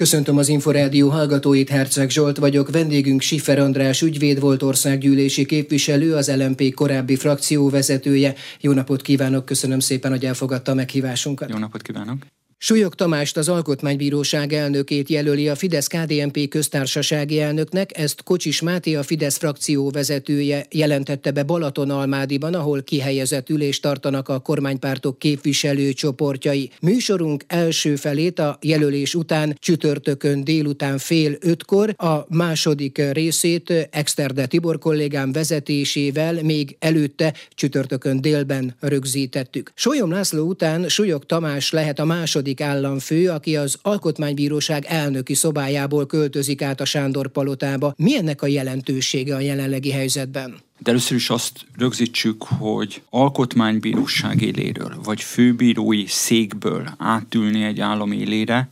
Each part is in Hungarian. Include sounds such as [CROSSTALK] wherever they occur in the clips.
Köszöntöm az Inforádió hallgatóit, Herceg Zsolt vagyok, vendégünk Sifer András ügyvéd volt országgyűlési képviselő, az LMP korábbi frakcióvezetője. Jó napot kívánok, köszönöm szépen, hogy elfogadta a meghívásunkat. Jó napot kívánok! Súlyog Tamást az Alkotmánybíróság elnökét jelöli a fidesz KDNP köztársasági elnöknek, ezt Kocsis Máté a Fidesz frakció vezetője jelentette be Balatonalmádiban, ahol kihelyezett ülést tartanak a kormánypártok képviselőcsoportjai. Műsorunk első felét a jelölés után csütörtökön délután fél ötkor, a második részét Exterde Tibor kollégám vezetésével még előtte csütörtökön délben rögzítettük. Solyom László után Súlyog Tamás lehet a második második államfő, aki az Alkotmánybíróság elnöki szobájából költözik át a Sándor palotába. Mi a jelentősége a jelenlegi helyzetben? De először is azt rögzítsük, hogy alkotmánybíróság éléről, vagy főbírói székből átülni egy állam élére,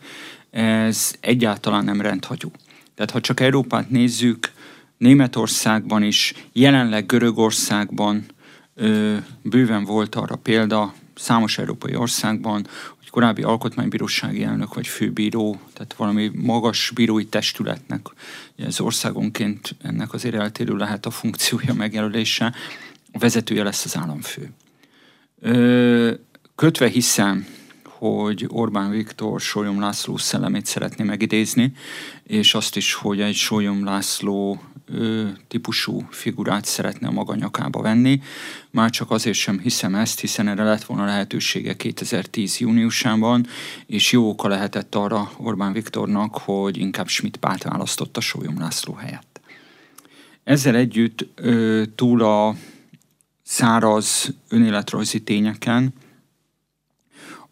ez egyáltalán nem rendhagyó. Tehát ha csak Európát nézzük, Németországban is, jelenleg Görögországban ö, bőven volt arra példa, számos európai országban, egy korábbi alkotmánybírósági elnök vagy főbíró, tehát valami magas bírói testületnek, ez országonként ennek azért eltérő lehet a funkciója megjelölése, a vezetője lesz az államfő. Kötve hiszem, hogy Orbán Viktor Sólyom László szellemét szeretné megidézni, és azt is, hogy egy Sólyom László típusú figurát szeretne a maga nyakába venni. Már csak azért sem hiszem ezt, hiszen erre lett volna lehetősége 2010 júniusában, és jó oka lehetett arra Orbán Viktornak, hogy inkább Schmidt párt választotta Sólyom László helyett. Ezzel együtt túl a száraz önéletrajzi tényeken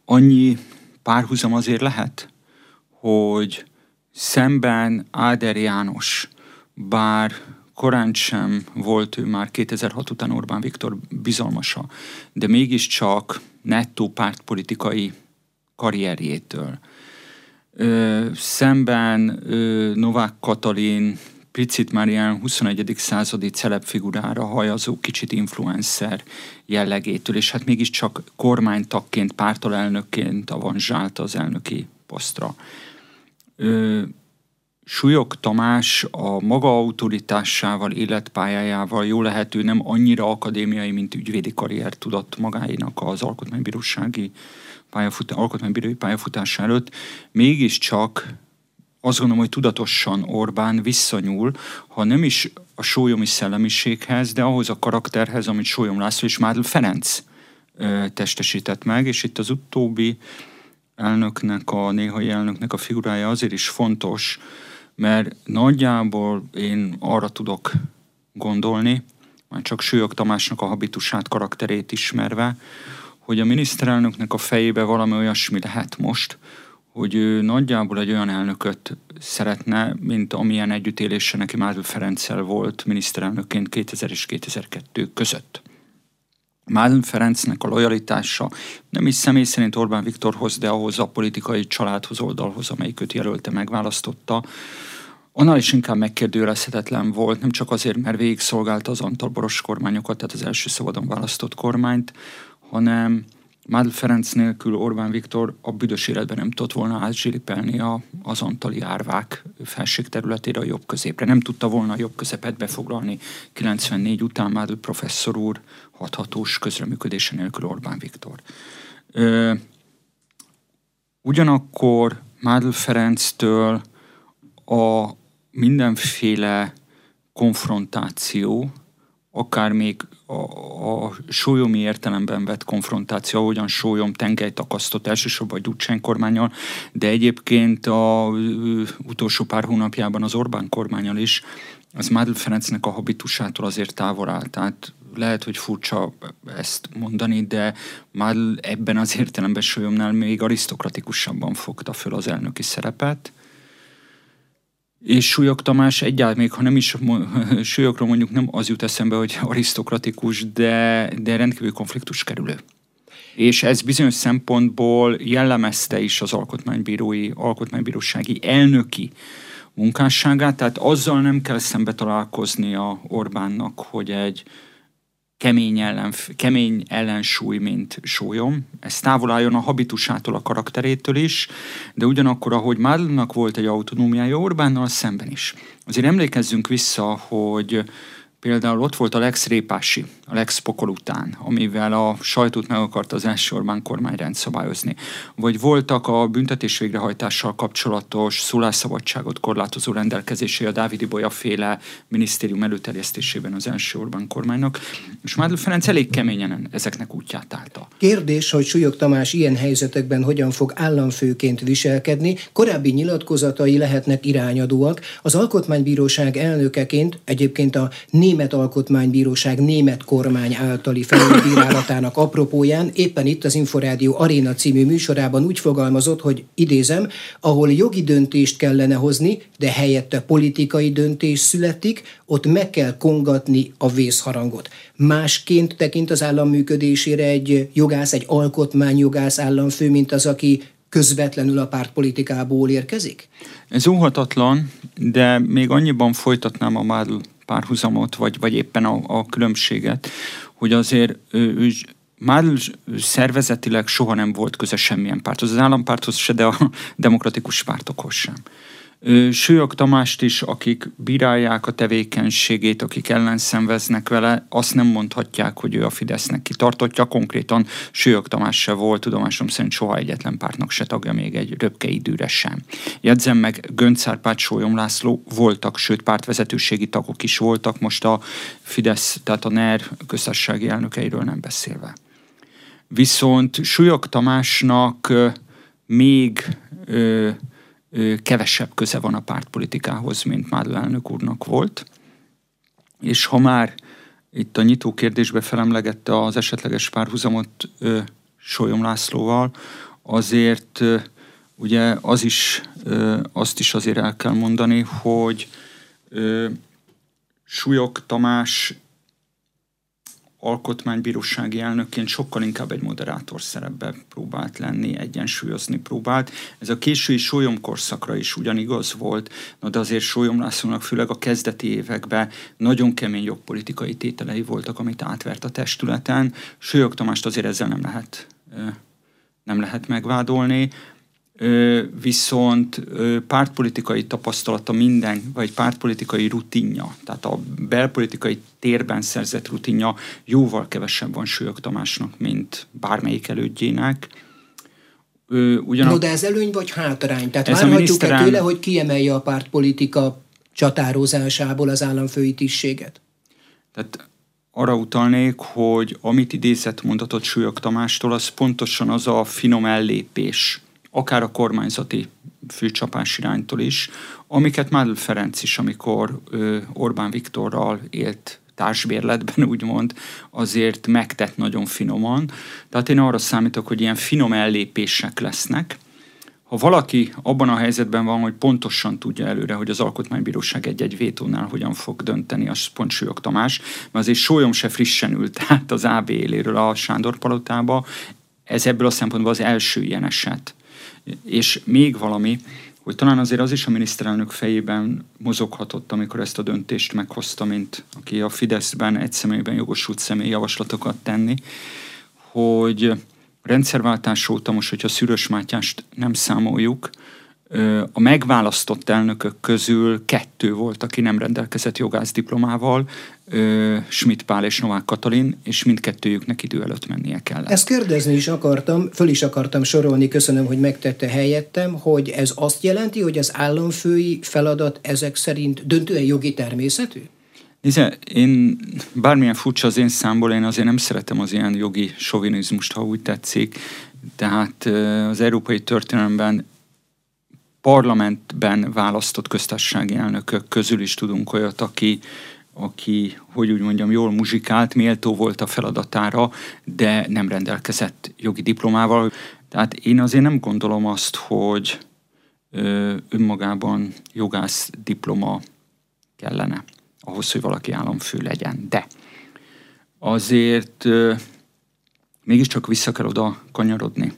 annyi párhuzam azért lehet, hogy szemben Áder János bár korán sem volt ő már 2006 után Orbán Viktor bizalmasa, de mégiscsak nettó pártpolitikai karrierjétől. Ö, szemben ö, Novák Katalin picit már ilyen 21. századi celebfigurára hajazó, kicsit influencer jellegétől, és hát mégiscsak kormánytagként, pártalelnökként avanzsált az elnöki posztra. Ö, Súlyog Tamás a maga autoritásával, életpályájával. Jó lehető nem annyira akadémiai, mint ügyvédi karrier tudott magáinak az alkotmánybírósági pályafut, alkotmánybírói pályafutás előtt, mégiscsak azt gondolom, hogy tudatosan Orbán visszanyúl, ha nem is a sólyomi szellemiséghez, de ahhoz a karakterhez, amit Sólyom László és Mádl Ferenc ö, testesített meg, és itt az utóbbi elnöknek, a néhai elnöknek a figurája azért is fontos, mert nagyjából én arra tudok gondolni, már csak Sőjök Tamásnak a habitusát, karakterét ismerve, hogy a miniszterelnöknek a fejébe valami olyasmi lehet most, hogy ő nagyjából egy olyan elnököt szeretne, mint amilyen együttélése neki Mádl Ferenccel volt miniszterelnökként 2000 és 2002 között. Mádl Ferencnek a lojalitása nem is személy szerint Orbán Viktorhoz, de ahhoz a politikai családhoz, oldalhoz, amelyik őt jelölte, megválasztotta, annál is inkább megkérdőjelezhetetlen volt, nem csak azért, mert végig szolgálta az Antal Boros kormányokat, tehát az első szabadon választott kormányt, hanem Mádl Ferenc nélkül Orbán Viktor a büdös életben nem tudott volna átzsilipelni a, az antali árvák felség területére a jobb középre. Nem tudta volna a jobb közepet befoglalni 94 után Mádl professzor úr hathatós közreműködése nélkül Orbán Viktor. Ö, ugyanakkor Mádl Ferenctől a mindenféle konfrontáció, akár még a, a sólyomi értelemben vett konfrontáció, ahogyan sólyom tengelyt akasztott elsősorban a Gyurcsány kormányal, de egyébként a utolsó pár hónapjában az Orbán kormányal is, az Mádl Ferencnek a habitusától azért távol áll. Tehát lehet, hogy furcsa ezt mondani, de már ebben az értelemben Sólyomnál még arisztokratikusabban fogta föl az elnöki szerepet. És Súlyog Tamás egyáltalán, még ha nem is [LAUGHS] súlyokról mondjuk nem az jut eszembe, hogy arisztokratikus, de, de rendkívül konfliktus kerülő. És ez bizonyos szempontból jellemezte is az alkotmánybírói, alkotmánybírósági elnöki munkásságát, tehát azzal nem kell szembe találkozni a Orbánnak, hogy egy kemény, ellen, kemény ellensúly, mint sólyom. Ez távol álljon a habitusától, a karakterétől is, de ugyanakkor, ahogy Mádlnak volt egy autonómiája Orbánnal szemben is. Azért emlékezzünk vissza, hogy Például ott volt a Lex Répási, a Lex Pokol után, amivel a sajtót meg akarta az első Orbán kormány rendszabályozni. Vagy voltak a büntetés végrehajtással kapcsolatos szólásszabadságot korlátozó rendelkezésé a Dávidi Bolya féle minisztérium előterjesztésében az első Orbán kormánynak, és Mádl Ferenc elég keményen ezeknek útját állta. Kérdés, hogy Súlyog Tamás ilyen helyzetekben hogyan fog államfőként viselkedni, korábbi nyilatkozatai lehetnek irányadóak. Az Alkotmánybíróság elnökeként egyébként a Német Alkotmánybíróság német kormány általi felülbírálatának apropóján éppen itt az Inforádió Aréna című műsorában úgy fogalmazott, hogy idézem, ahol jogi döntést kellene hozni, de helyette politikai döntés születik, ott meg kell kongatni a vészharangot. Másként tekint az állam működésére egy jogász, egy alkotmányjogász államfő, mint az, aki közvetlenül a pártpolitikából érkezik? Ez óhatatlan, de még annyiban folytatnám a Mádl párhuzamot, vagy, vagy éppen a, a különbséget, hogy azért ő, ő már szervezetileg soha nem volt köze semmilyen párthoz, az állampárthoz se, de a demokratikus pártokhoz sem. Sőjök Tamást is, akik bírálják a tevékenységét, akik ellenszenveznek vele, azt nem mondhatják, hogy ő a Fidesznek kitartottja. Konkrétan Sőjök Tamás se volt, tudomásom szerint soha egyetlen pártnak se tagja, még egy röpke időre sem. Jegyzem meg, Gönc Árpád, Sólyom László voltak, sőt pártvezetőségi tagok is voltak, most a Fidesz, tehát a NER köztársasági elnökeiről nem beszélve. Viszont Súlyog Tamásnak még kevesebb köze van a pártpolitikához, mint Mádl elnök úrnak volt. És ha már itt a nyitó kérdésbe felemlegette az esetleges párhuzamot ö, Solyom Lászlóval, azért ugye az is, azt is azért el kell mondani, hogy Súlyok Tamás alkotmánybírósági elnökként sokkal inkább egy moderátor szerepbe próbált lenni, egyensúlyozni próbált. Ez a késői sólyom korszakra is ugyanigaz volt, na de azért sólyom Lászlónak főleg a kezdeti években nagyon kemény jogpolitikai tételei voltak, amit átvert a testületen. Sólyog Tamást azért ezzel nem lehet nem lehet megvádolni viszont pártpolitikai tapasztalata minden, vagy pártpolitikai rutinja, tehát a belpolitikai térben szerzett rutinja jóval kevesebb van Sőjök Tamásnak, mint bármelyik elődjének. Ugyanak... No, de ez előny vagy hátrány? Tehát ez várhatjuk miniszterán... tőle, hogy kiemelje a pártpolitika csatározásából az államfői tisztséget? Tehát arra utalnék, hogy amit idézett mondatot Súlyog Tamástól, az pontosan az a finom ellépés, akár a kormányzati főcsapás iránytól is, amiket Mádl Ferenc is, amikor ö, Orbán Viktorral élt társbérletben, [LAUGHS] úgymond, azért megtett nagyon finoman. Tehát én arra számítok, hogy ilyen finom ellépések lesznek. Ha valaki abban a helyzetben van, hogy pontosan tudja előre, hogy az Alkotmánybíróság egy-egy vétónál hogyan fog dönteni, az pont Súlyog Tamás, mert azért Sólyom se frissen ült [LAUGHS] át az AB éléről a Sándor palotába, ez ebből a szempontból az első ilyen eset. És még valami, hogy talán azért az is a miniszterelnök fejében mozoghatott, amikor ezt a döntést meghozta, mint aki a Fideszben egy személyben jogosult személy javaslatokat tenni, hogy rendszerváltás óta most, hogyha Szűrös Mátyást nem számoljuk, a megválasztott elnökök közül kettő volt, aki nem rendelkezett jogász diplomával, Schmidt Pál és Novák Katalin, és mindkettőjüknek idő előtt mennie kellett. Ezt kérdezni is akartam, föl is akartam sorolni, köszönöm, hogy megtette helyettem, hogy ez azt jelenti, hogy az államfői feladat ezek szerint döntően jogi természetű? Nézze, én bármilyen furcsa az én számból, én azért nem szeretem az ilyen jogi sovinizmust, ha úgy tetszik. Tehát az európai történelemben parlamentben választott köztársasági elnökök közül is tudunk olyat, aki, aki, hogy úgy mondjam, jól muzsikált, méltó volt a feladatára, de nem rendelkezett jogi diplomával. Tehát én azért nem gondolom azt, hogy ö, önmagában jogász diploma kellene ahhoz, hogy valaki államfő legyen. De azért ö, mégiscsak vissza kell oda kanyarodni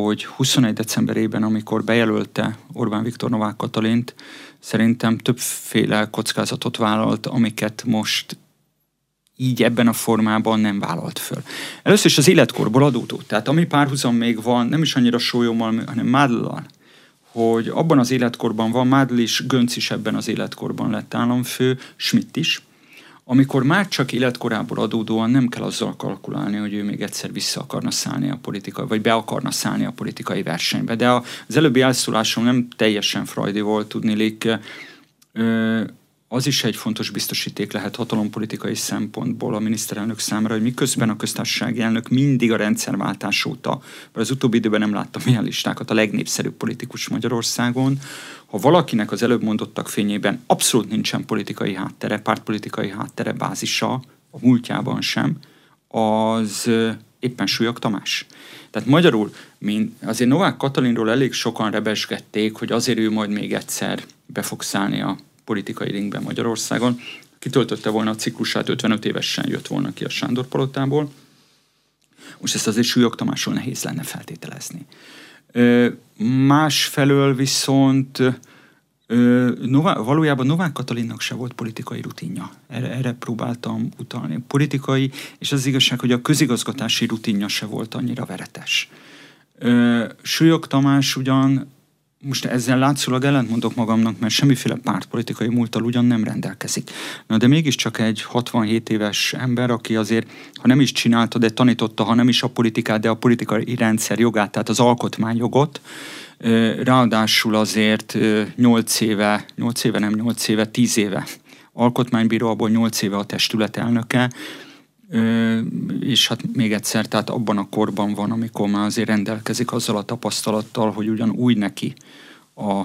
hogy 21 decemberében, amikor bejelölte Orbán Viktor Novák Katalint, szerintem többféle kockázatot vállalt, amiket most így ebben a formában nem vállalt föl. Először is az életkorból adódó. Tehát ami párhuzam még van, nem is annyira sólyommal, hanem Mádlal, hogy abban az életkorban van, Mádl is, Gönc is ebben az életkorban lett államfő, Schmidt is, amikor már csak életkorából adódóan nem kell azzal kalkulálni, hogy ő még egyszer vissza akarna szállni a politikai, vagy be akarna szállni a politikai versenybe. De az előbbi elszólásom nem teljesen frajdi volt, tudni az is egy fontos biztosíték lehet hatalompolitikai szempontból a miniszterelnök számára, hogy miközben a köztársasági elnök mindig a rendszerváltás óta, mert az utóbbi időben nem láttam ilyen listákat, a legnépszerűbb politikus Magyarországon, ha valakinek az előbb mondottak fényében abszolút nincsen politikai háttere, pártpolitikai háttere, bázisa, a múltjában sem, az éppen Súlyog Tamás. Tehát magyarul, mint azért Novák Katalinról elég sokan rebesgették, hogy azért ő majd még egyszer be fog szállni a politikai ringben Magyarországon. Kitöltötte volna a ciklusát, 55 évesen jött volna ki a Sándor palotából. Most ezt azért Súlyog Tamásról nehéz lenne feltételezni. Másfelől viszont Nová, valójában Novák Katalinnak se volt politikai rutinja. Erre, erre próbáltam utalni. Politikai, és az igazság, hogy a közigazgatási rutinja se volt annyira veretes. Súlyog Tamás ugyan most ezzel látszólag ellentmondok magamnak, mert semmiféle pártpolitikai múltal ugyan nem rendelkezik. Na de mégiscsak egy 67 éves ember, aki azért, ha nem is csinálta, de tanította, ha nem is a politikát, de a politikai rendszer jogát, tehát az alkotmányjogot, ráadásul azért 8 éve, 8 éve, nem 8 éve, 10 éve alkotmánybíró, abból 8 éve a testület elnöke, és hát még egyszer, tehát abban a korban van, amikor már azért rendelkezik azzal a tapasztalattal, hogy ugyan új neki a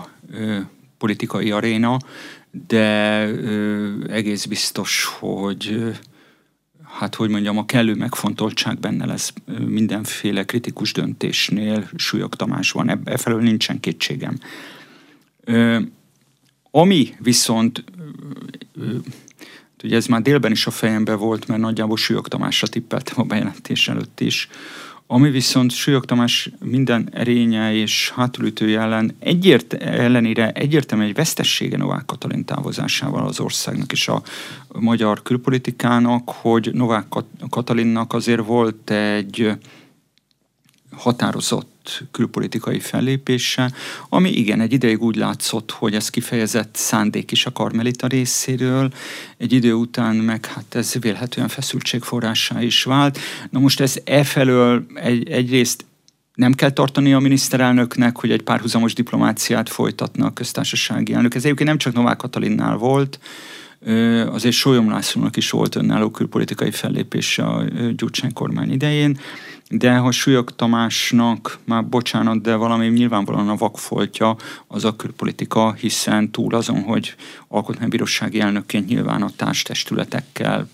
politikai aréna, de egész biztos, hogy hát hogy mondjam, a kellő megfontoltság benne lesz mindenféle kritikus döntésnél, Súlyog Tamás van, e felől nincsen kétségem. Ami viszont Ugye ez már délben is a fejemben volt, mert nagyjából Súlyog Tamásra tippeltem a bejelentés előtt is. Ami viszont Súlyog Tamás minden erénye és hátulütője ellen egyért, ellenére egyértelműen egy vesztessége Novák Katalin távozásával az országnak és a magyar külpolitikának, hogy Novák Katalinnak azért volt egy határozott külpolitikai fellépése, ami igen, egy ideig úgy látszott, hogy ez kifejezett szándék is a Karmelita részéről, egy idő után meg hát ez vélhetően feszültségforrásá is vált. Na most ez e felől egy, egyrészt nem kell tartani a miniszterelnöknek, hogy egy párhuzamos diplomáciát folytatna a köztársasági elnök. Ez egyébként nem csak Novák Katalinnál volt, azért Sólyom Lászlónak is volt önálló külpolitikai fellépése a Gyurcsány kormány idején de hogy Súlyog Tamásnak, már bocsánat, de valami nyilvánvalóan a vakfoltja az a külpolitika, hiszen túl azon, hogy alkotmánybírósági elnökként nyilván a társtestületekkel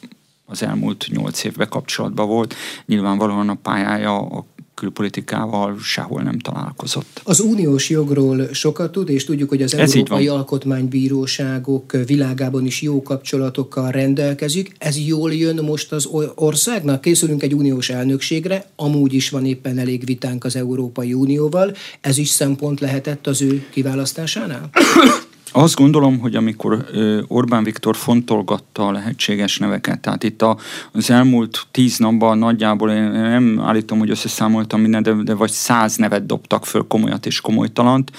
az elmúlt nyolc évben kapcsolatban volt, nyilvánvalóan a pályája a külpolitikával sehol nem találkozott. Az uniós jogról sokat tud, és tudjuk, hogy az Ez Európai Alkotmánybíróságok világában is jó kapcsolatokkal rendelkezik. Ez jól jön most az országnak? Készülünk egy uniós elnökségre, amúgy is van éppen elég vitánk az Európai Unióval. Ez is szempont lehetett az ő kiválasztásánál? [COUGHS] [COUGHS] Azt gondolom, hogy amikor Orbán Viktor fontolgatta a lehetséges neveket, tehát itt az elmúlt tíz napban nagyjából, én nem állítom, hogy összeszámoltam minden, de, de vagy száz nevet dobtak föl komolyat és komolytalant.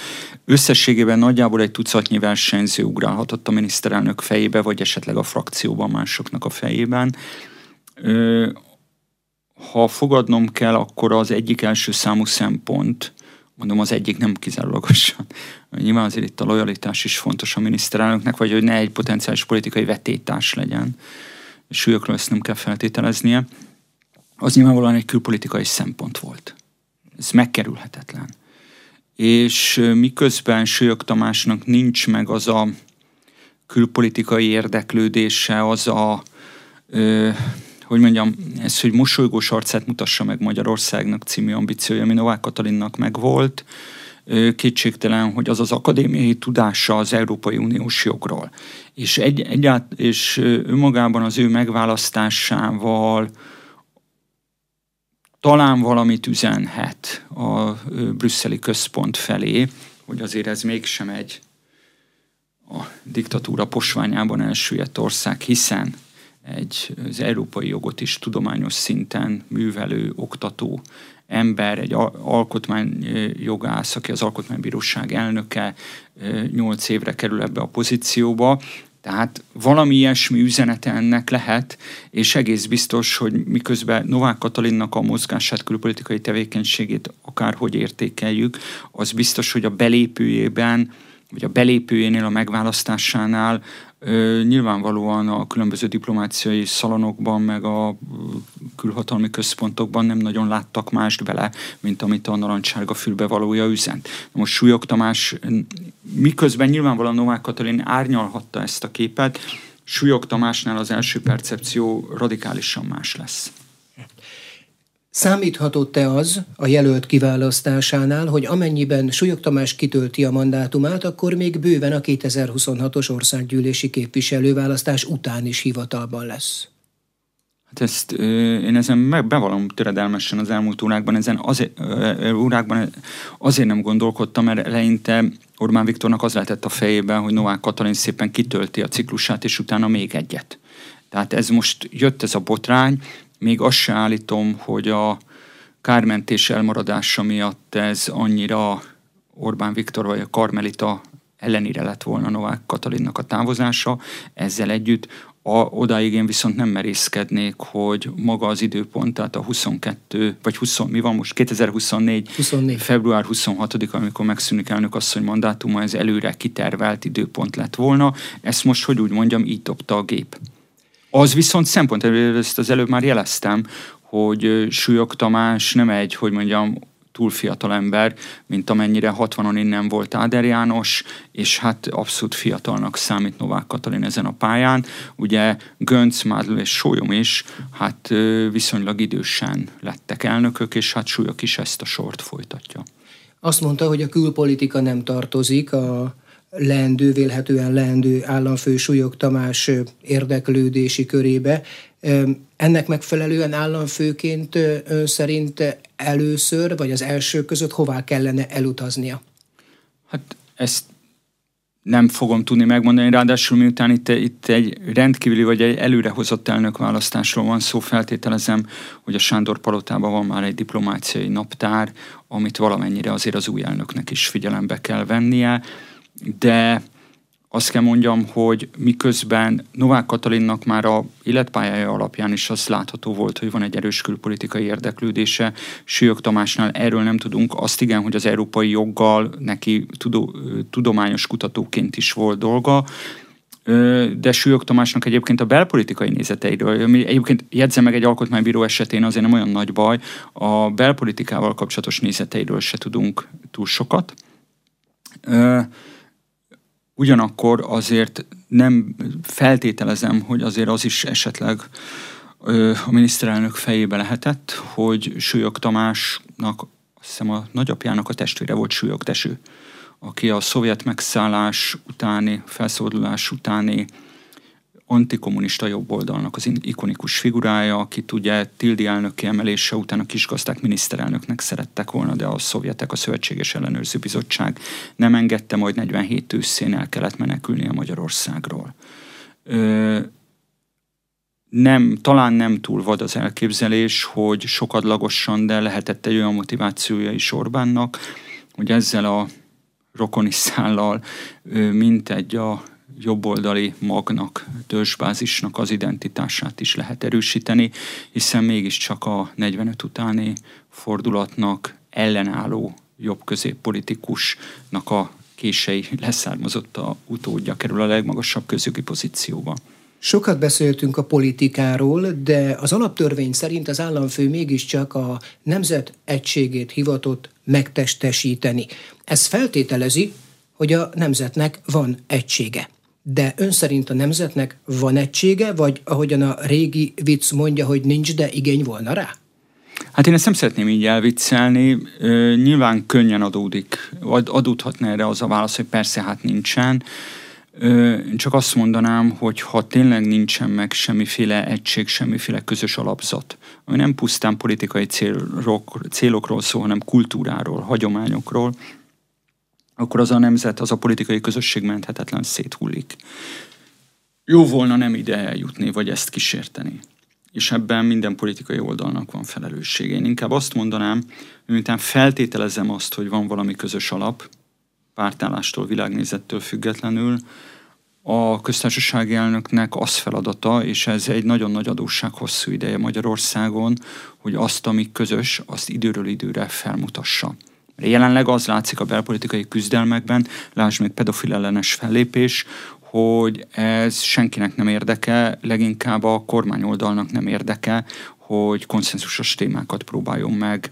Összességében nagyjából egy tucatnyi versenyző ugrálhatott a miniszterelnök fejébe, vagy esetleg a frakcióban másoknak a fejében. Ha fogadnom kell, akkor az egyik első számú szempont, mondom az egyik nem kizárólagosan. Nyilván azért itt a lojalitás is fontos a miniszterelnöknek, vagy hogy ne egy potenciális politikai vetétás legyen. Súlyokról ezt nem kell feltételeznie. Az nyilvánvalóan egy külpolitikai szempont volt. Ez megkerülhetetlen. És miközben Súlyok Tamásnak nincs meg az a külpolitikai érdeklődése, az a ö, hogy mondjam, ez, hogy mosolygós arcát mutassa meg Magyarországnak című ambíciója, ami Novák Katalinnak megvolt, kétségtelen, hogy az az akadémiai tudása az Európai Uniós jogról. És, egy, egyált, és önmagában az ő megválasztásával talán valamit üzenhet a brüsszeli központ felé, hogy azért ez mégsem egy a diktatúra posványában elsüllyedt ország, hiszen egy az európai jogot is tudományos szinten művelő, oktató ember, egy alkotmányjogász, aki az alkotmánybíróság elnöke, nyolc évre kerül ebbe a pozícióba, tehát valami ilyesmi üzenete ennek lehet, és egész biztos, hogy miközben Novák Katalinnak a mozgását, külpolitikai tevékenységét akárhogy értékeljük, az biztos, hogy a belépőjében, vagy a belépőjénél, a megválasztásánál Nyilvánvalóan a különböző diplomáciai szalonokban, meg a külhatalmi központokban nem nagyon láttak mást bele, mint amit a narancsárga fülbevalója üzent. Most Súlyog Tamás, miközben nyilvánvalóan Novák Katalin árnyalhatta ezt a képet, Súlyog Tamásnál az első percepció radikálisan más lesz. Számíthatott-e az a jelölt kiválasztásánál, hogy amennyiben Súlyog Tamás kitölti a mandátumát, akkor még bőven a 2026-os országgyűlési képviselőválasztás után is hivatalban lesz? Hát ezt én ezen meg bevallom töredelmesen az elmúlt órákban, ezen azért, órákban azért nem gondolkodtam, mert eleinte Orbán Viktornak az lehetett a fejében, hogy Novák Katalin szépen kitölti a ciklusát, és utána még egyet. Tehát ez most jött ez a botrány, még azt se állítom, hogy a kármentés elmaradása miatt ez annyira Orbán Viktor vagy a Karmelita ellenére lett volna Novák Katalinnak a távozása. Ezzel együtt a, odáig én viszont nem merészkednék, hogy maga az időpont, tehát a 22, vagy 20, mi van most, 2024, 24. február 26 amikor megszűnik elnök asszony mandátuma, ez előre kitervelt időpont lett volna. Ezt most, hogy úgy mondjam, így dobta a gép. Az viszont szempont, ezt az előbb már jeleztem, hogy Súlyog Tamás nem egy, hogy mondjam, túl fiatal ember, mint amennyire 60-on innen volt Áder János, és hát abszolút fiatalnak számít Novák Katalin ezen a pályán. Ugye Gönc, Mádl és Sólyom is hát viszonylag idősen lettek elnökök, és hát Súlyog is ezt a sort folytatja. Azt mondta, hogy a külpolitika nem tartozik a leendő, vélhetően leendő államfő Súlyog Tamás érdeklődési körébe. Ennek megfelelően államfőként ön szerint először, vagy az első között hová kellene elutaznia? Hát ezt nem fogom tudni megmondani, ráadásul miután itt, itt egy rendkívüli vagy egy előrehozott elnökválasztásról van szó, feltételezem, hogy a Sándor palotában van már egy diplomáciai naptár, amit valamennyire azért az új elnöknek is figyelembe kell vennie de azt kell mondjam, hogy miközben Novák Katalinnak már a életpályája alapján is az látható volt, hogy van egy erős külpolitikai érdeklődése. Sülyök Tamásnál erről nem tudunk. Azt igen, hogy az európai joggal neki tudó, tudományos kutatóként is volt dolga, de Sülyök Tamásnak egyébként a belpolitikai nézeteiről, ami egyébként jegyzem meg egy alkotmánybíró esetén azért nem olyan nagy baj, a belpolitikával kapcsolatos nézeteiről se tudunk túl sokat. Ugyanakkor azért nem feltételezem, hogy azért az is esetleg a miniszterelnök fejébe lehetett, hogy Súlyog Tamásnak, azt hiszem a nagyapjának a testvére volt Súlyog Teső, aki a szovjet megszállás utáni, felszabadulás utáni antikommunista jobboldalnak az ikonikus figurája, akit ugye Tildi elnök emelése után a kisgazdák miniszterelnöknek szerettek volna, de a szovjetek, a Szövetséges Ellenőrző Bizottság nem engedte, majd 47 őszén el kellett menekülni a Magyarországról. Ö, nem, talán nem túl vad az elképzelés, hogy sokadlagosan, de lehetett egy olyan motivációja is Orbánnak, hogy ezzel a rokoni szállal, mint egy a jobboldali magnak, törzsbázisnak az identitását is lehet erősíteni, hiszen mégiscsak a 45 utáni fordulatnak ellenálló jobb középpolitikusnak a kései leszármazott a utódja kerül a legmagasabb közjogi pozícióba. Sokat beszéltünk a politikáról, de az alaptörvény szerint az államfő mégiscsak a nemzet egységét hivatott megtestesíteni. Ez feltételezi, hogy a nemzetnek van egysége. De ön szerint a nemzetnek van egysége, vagy ahogyan a régi vicc mondja, hogy nincs, de igény volna rá? Hát én ezt nem szeretném így elviccelni. Nyilván könnyen adódik, adódhatna erre az a válasz, hogy persze hát nincsen. Én csak azt mondanám, hogy ha tényleg nincsen meg semmiféle egység, semmiféle közös alapzat, ami nem pusztán politikai célok, célokról szól, hanem kultúráról, hagyományokról, akkor az a nemzet, az a politikai közösség menthetetlen széthullik. jó volna nem ide eljutni, vagy ezt kísérteni. És ebben minden politikai oldalnak van felelőssége. Én inkább azt mondanám, miután feltételezem azt, hogy van valami közös alap, pártállástól, világnézettől függetlenül, a köztársasági elnöknek az feladata, és ez egy nagyon nagy adósság hosszú ideje Magyarországon, hogy azt, ami közös, azt időről időre felmutassa. Jelenleg az látszik a belpolitikai küzdelmekben, lásd még pedofil ellenes fellépés, hogy ez senkinek nem érdeke, leginkább a kormányoldalnak nem érdeke, hogy konszenzusos témákat próbáljon meg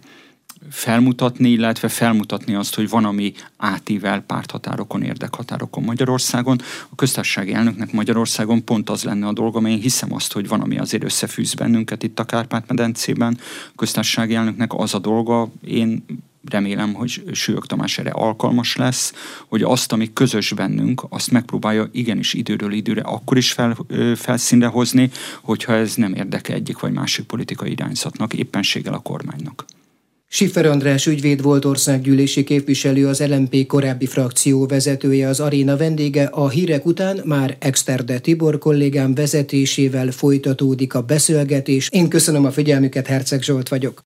felmutatni, illetve felmutatni azt, hogy van, ami átível párthatárokon, érdekhatárokon Magyarországon. A köztársasági elnöknek Magyarországon pont az lenne a dolga, én hiszem azt, hogy van, ami azért összefűz bennünket itt a Kárpát-medencében. A köztársasági elnöknek az a dolga, én remélem, hogy Sőök Tamás erre alkalmas lesz, hogy azt, ami közös bennünk, azt megpróbálja igenis időről időre akkor is fel, felszínre hozni, hogyha ez nem érdeke egyik vagy másik politikai irányzatnak, éppenséggel a kormánynak. Siffer András ügyvéd volt országgyűlési képviselő, az LMP korábbi frakció vezetője, az aréna vendége. A hírek után már Exterde Tibor kollégám vezetésével folytatódik a beszélgetés. Én köszönöm a figyelmüket, Herceg Zsolt vagyok.